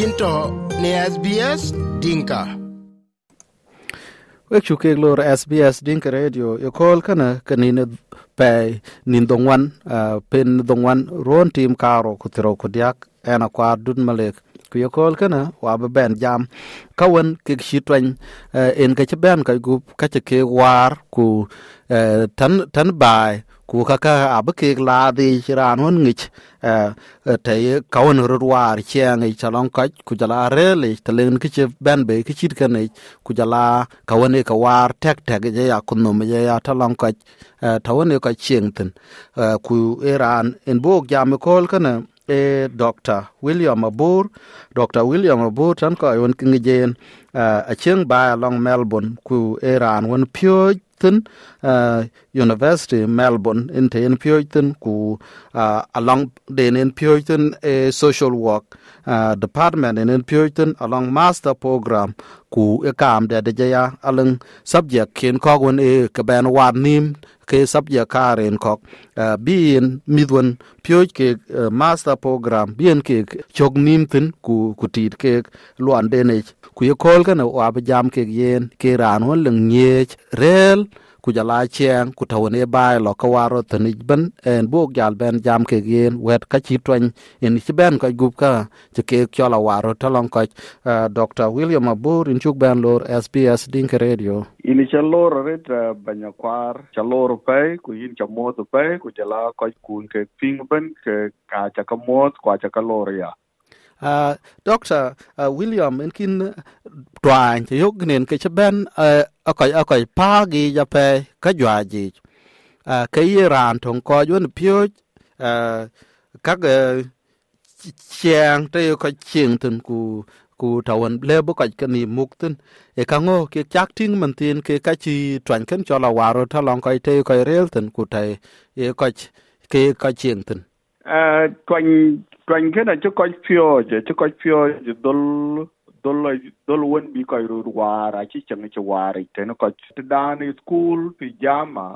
yinto ne SBS Dinka. Wek chu kek lor SBS Dinka Radio yo kol kana kanine pe nin dongwan pen dongwan ron tim karo kutiro kudiak ena kwa dun malek ku yo kol kana wa be ben jam kawen kek shitwan en ka ben ka gup ka ke war ku tan tan ku kaka abe ke la di chiran hon ngich te kawan ro chiang ich chalon ka ku jala re le telen ki che ben be ki chit kan ku jala kawan e kawar tek tek je ya kunno me ya talon ka eh, tawon e ka chieng tin eh, ku iran en bok me kol kana e Dr. William Abur Dr. William Abur tan ko yon kingejen eh, a chieng ba long Melbourne, ku iran won pyo tin ờ, University Melbourne, in the in Puritan ku ờ, along den in Puritan a social work. Department in Puritan along master program ku e kam de de ya along subject ken ko gon e ka ben wan nim ke subject karen ko bin midwon pyoj ke master program bien ke chok nim tin ku ku tit ke luan de ku ye kol kana wa jam ke yen ke ran won leng rel ku jala cheng ku tawne bai lo ka waro tani ban en buk jal ben jam ke yen wet ka chi twen in chi ben ka gup ka che ke kyola waro talong ka dr william abur in chuk ben lor sbs dink radio ini cha lor ret uh, banya kwar cha lor pai ku yin cha mo pai ku jala ka kun ke ping ben ke ka cha ka mo kwa cha ka lor ya Uh, Dr. Uh, William in kin twan yok nen ke chaben uh, akoy akoy pa gi ja pe ka jwa ji. Ah, uh, ke ran ton ko yun pyo uh, các chiang te ko ching tin ku ku tawan le bo ka ni muk tin e ka ngo ke chak ting man tin ke ka chi twan ken cho la waro ta long ko te ko rel tin ku tai e ko ke ka ching tin uh, ah, twan twan ke na cho ko pyo je cho ko pyo je dol dol dol won bi ko ru wara chi chang chi wara te no ko da ni school pijama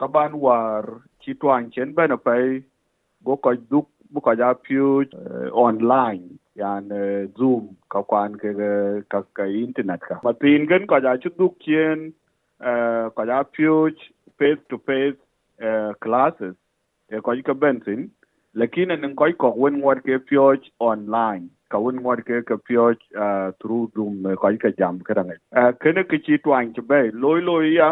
ka ban war chi twan chen ba na go ko duk, bu ko ja pyo eh, online, yan eh, zoom, ka kwan ke ka ka internet ka. Ma tin gen ko ja chu duk chen ko ja face to face eh, classes. E ko ka bensin lakini nin koy ko wen ngwat ke pyoj online. Ka wen ngwat ke ke pyoj uh, through zoom koy ka jam ka dang uh, kene ke chi twang che be loy loy ya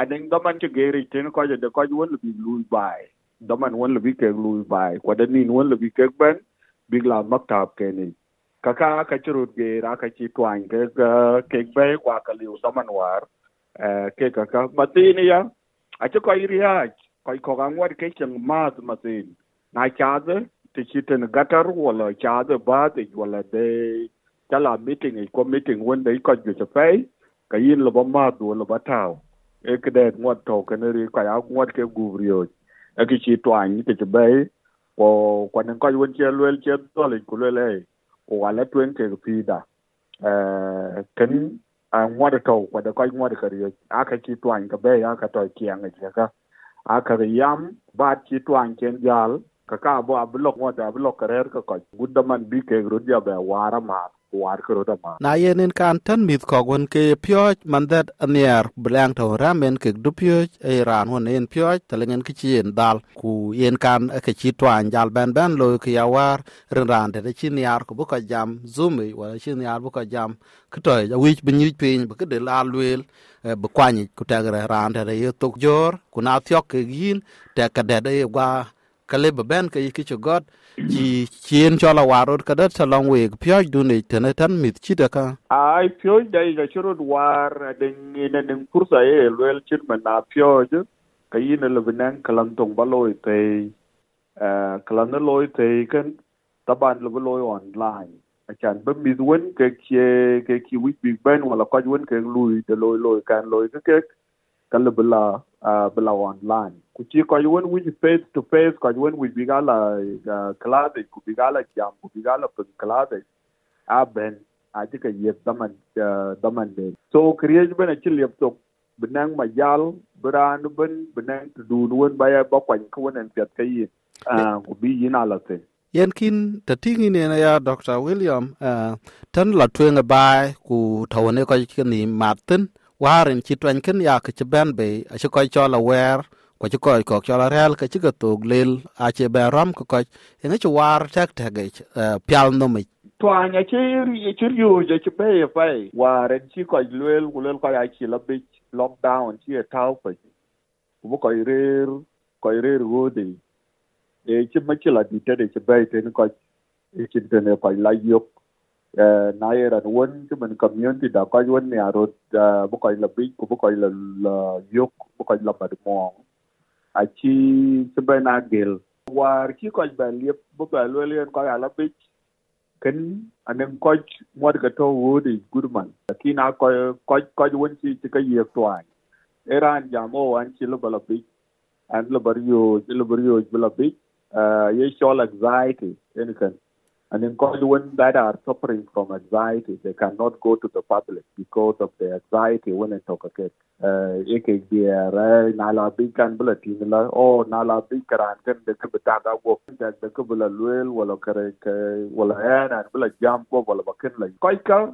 adeng daman che gere ten ko je de ko won bi lui bai. Daman won bi ke lui bai. De nin wen bi ke ben big la maktab ke kaka ka churut ge ra ka chi twang ke ke be kwa liu daman war. Uh, ke kaka matini ya a che ko iriya ko ko ke chang mat matin na chadhe te chiten gatar wala chadhe ba de wala de. Chala meeting ko meeting when they ko ju pay ka yin lo ba ma taw e ke de to ke ri ka ya ngot ke guvrio e ki chi twan te te be ko ko nen ko wen che lwel che to le le o wala twen ke pi da. Eh ken a ngot to ko de ko ngot ka ri a chi twan ka be ya ka to kiang e ka. A ka yam ba chi twan ken jal kaka bo ablok mo da blok karer ka ko guddaman bi ke rudia be wara ma war ko da ma na yenen kan tan mit ko gon ke man mandat anier blang to ramen ke du pyo e ran won en pyoj telengen ki chien dal. Ku yen kan ke chi twan jal ben ben lo ki ya war ran ran de chi niar ko bu ko jam zumi wa chi niar bu ko jam. Kto ya wich bin yich pin bu ke de la lwel bu kwani ku tagre ran de ye tok jor ku na tyok ke yin te ka de de gwa kale baben ka yiki god ji chien cho la warot ka dat salong we pyoj du tene tan mit chita ka. Ai pyoj dai ga churu war den ne ning kursa e lwel chit ma na pyo ka yin le binan kalan tong ba loy te eh kalan ne loy te kan taban le loy online. Achan ba mi wen ke ke ke ki wi big ben, wala ka wen ke lui de loy loy kan loy ke ke ka le uh, bla online. Kuchi ko wen wi face to face ko wen wi bigala klade ku jam ku bigala klade aben ben yep daman uh, daman de so create bena ci lep to benang majal beran ben benang tu dun wen baya bakwany ko wen a ku bi yin ala yen kin ta tingi na ya dr william uh, tan la twenga bai ku tawne ko ni martin warin ci twan ken ya ke ben be, a ci ko cho la wer ko ci ko ko cho la rel, ke ci ga tog lel a ci be ram ko ko en e ci war tek tek ge eh, pial no mi e twanya e ci ci yu je ci be fai. Waren ci ko lel ko lel ko ya ci la be lockdown ci e taw pa bu ko rer ko rer gode e ci ma ci la di te de ci be te ni ko e ci te ne ko la yok na era won ci man community da ko won ne aro bu ko la bi ku bu là la yok bu ko la ba mo a chi ci be na gel. War ci ko ba liep bu ba lo len ko ya la bi ken anen ko mo ga to wodi gudman kina ko ko ko won ci ci ka yek twan eran jamo an ci lo bala bi an lo bar yo lo bar yo bala bi uh, ye show anxiety anything. And in when that are suffering from anxiety, they cannot go to the public because of the anxiety when they talk again. Eke biara nala big kan bula tingla o nala big karan kan de kabata da wo da de kabula luel wala kare ke wala ana bula jam ko wala bakin la koi ka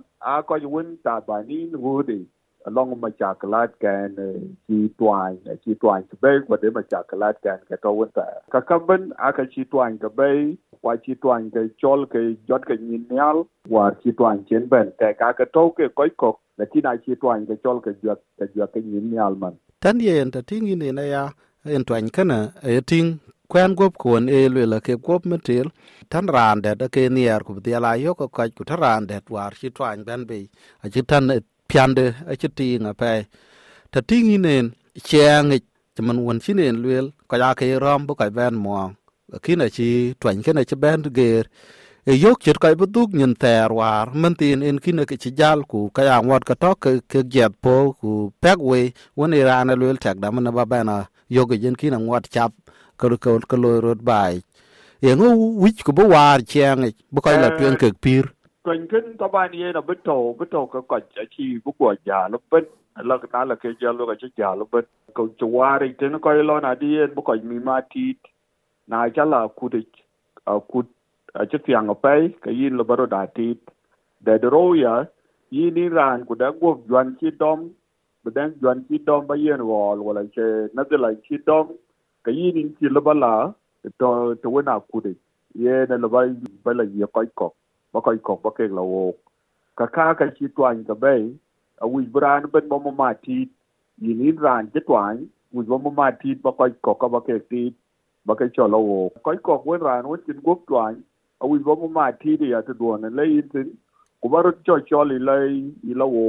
ta banin hudi along ma chakalat kan uh, chi twang uh, chi twang ke bay ko de ma chakalat kan ka to wonta ka kaban aka chi twang ke bay wa chi twang ke chol ke, jot ke nyin nyal wa chi twang chen ben. Te ka ka to ke koi ko la chi na chi twang ke chol ke jot ke jot ke nyin nyal man. Tan ye en ta ting ni na ya, en twang kana e ting kwen gop kuon e lwe la ke gop metil tan ran da ke nier ku dia la yo ko ka ku tan rande war chi twang ben be a chi tan piande a chi ti nga pe ta tingi nen cheng man won chi nen lwel ka ya ke rom bu ka ben mo kina chi twang kena chi ben ger e yok chit ka bu duk nyen ter war. Man tin en kina ke chi jal ku ka ya ngot ka to ke ke jet po ku pek we. Won e rana lwel tek da man ba bana yok jen kina ngot chap ka ka ka lo rot bai. E ngo wich ku bu war cheng bu ka la twen ke pir Kwen kin taban ye na bito bito ka kwa chi bu kwa ja lo ben la ka la ke ja lo ka chi ja lo ben ko chwari tin ko lo na di bu ko mi ma ti na cha là ku de a ku tiếng chi tiang a yin lo baro da ti de de ya yi ni ran ku da go juan chi dom bu den chi dom ba yen wol wala che na de la chi dom ka yin chi lo ba to to na ku de ye na lo ba ba la ye ba koy ko ba kek la wo ka ka ka chi twany ka bay a wi bran ben bo ma ti yin in ran che twany wi bo ma ti ba koy ko ka ba kek ti ba ke cho la wo koy ko wen ran wen chin gop twany a wi bo ma ti de ya to don le yin tin ku ba ro cho cho li le i la wo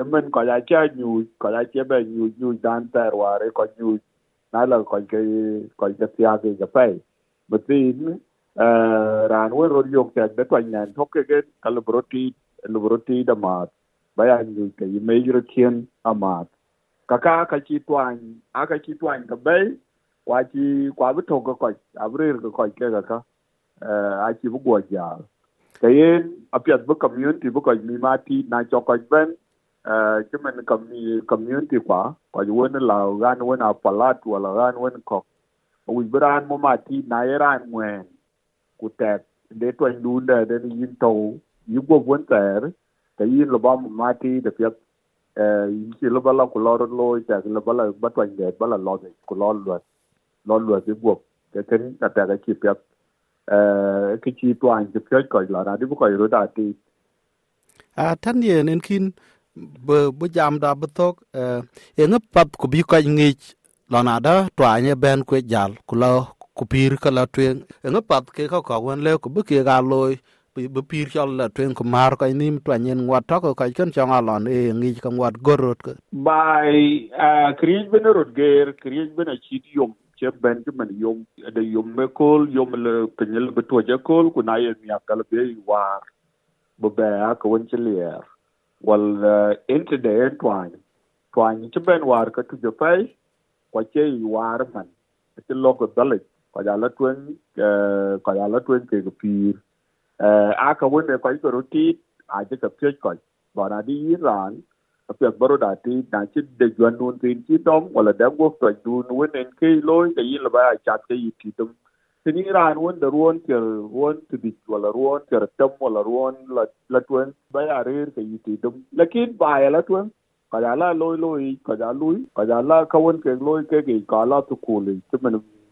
e men ko ya cha nyu ko ya che be nyu nyu dan ter ware ko nyu na la ko ke ko ke tia ke ga pay but tin Eh, raan wen rot yok tek de tuany nɛn tökekec ka lubu rot tiid amaat ba ya nyuc ke yimec rot cien amaat kaka ka ci tuany aka ci tuany kebɛi kwa ci kwa bi tök kekoc abi rir kekoc ke kaka aci bi eh, guɔc jaal. Keyen apiɛth bi community bi kɔc mi ma tiit na cɔ kɔc bɛn eh, ci min community kwa kɔc wen lau ɣan wen apalat wala ɣan wen kɔk wic bi raan mo ma tiit na ye raan ŋuɛɛn ku tek de to dunda de yin to yu go won ter te yin lo ba ma ti de pye e eh, yin ki lo ba la ku lo lo ta, lo ba la ba to de, ba la lo de, ku lo lo lo lo de go te ken ta ta ga ki pye e eh, ki chi to an de pye ko la ra, di bu ko ro da ti. Ah, A tan ye nen kin bơ bơ jam da bơ tok eh, e ngap pap ku bi ko ngi lona da twa nye ben ku jal, ku lo ku pir ka la twen e pat ke ka ka wan le ku bu ke ga loy bu pir chol la twen ku mar ka nim twa nyen wa ta ko ka ken cha alon e ngi ka ngwat gorot ko bai a kriej ben rot ger kriej ben a chi yom che ben che men yom de yom me kol yom le kenyel be to ja kol ku na ye nya kal be war. Bu be a ko wen che lier wal inte de twany twany ci ben war ka tu jo pai kwa che i war man ci lo ko dalit. kɔc alɔ tueŋ kɔc alɔ tueŋ kek pir a ka wene kɔc ke rotit aje ke piöc kɔc bɔn adi yi raan apiɛk baro da ti na ci de juan nun tin ci dom wala da go to dun wenen ke loy ke yi leba a chat ke yi ti dum tini ran won da ruon ke ruon to di wala ruon ke tam wala ruon la la tuen ba ya rir ke yi ti dum lakin ba ya la tuen ka la loy loy ka loy ka la ka won ke loy ke ke ka la to ko le ti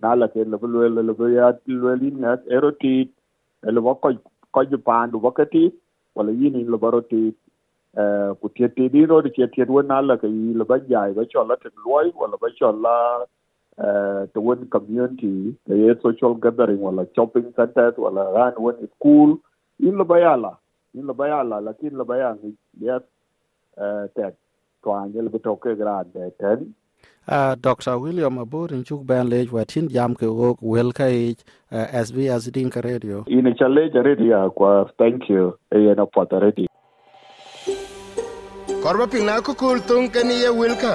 nala ke le le le ya e le lin ya eroti le wa ko ko ju pandu wa kati wala yini le baroti eh ku tie tie di ro tie tie wa nala ke le ba jai e ba chola te loy wala ba chola eh to one community the social gathering wala shopping center wala ran one school in le bayala in le bayala lakin le bayang yes eh tet to angel betoke grad ten. Uh, Dr. William Abur in chuk ben lej watin jam ke wok wel ka uh, SBS Dinka Radio. in chale radio kwa thank you e na pota radio Korba pina ko kul tung kani ye wilka.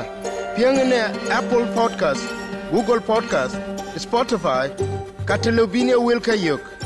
Piang ne Apple Podcast, Google Podcast, Spotify, Catalubinia wilka yok.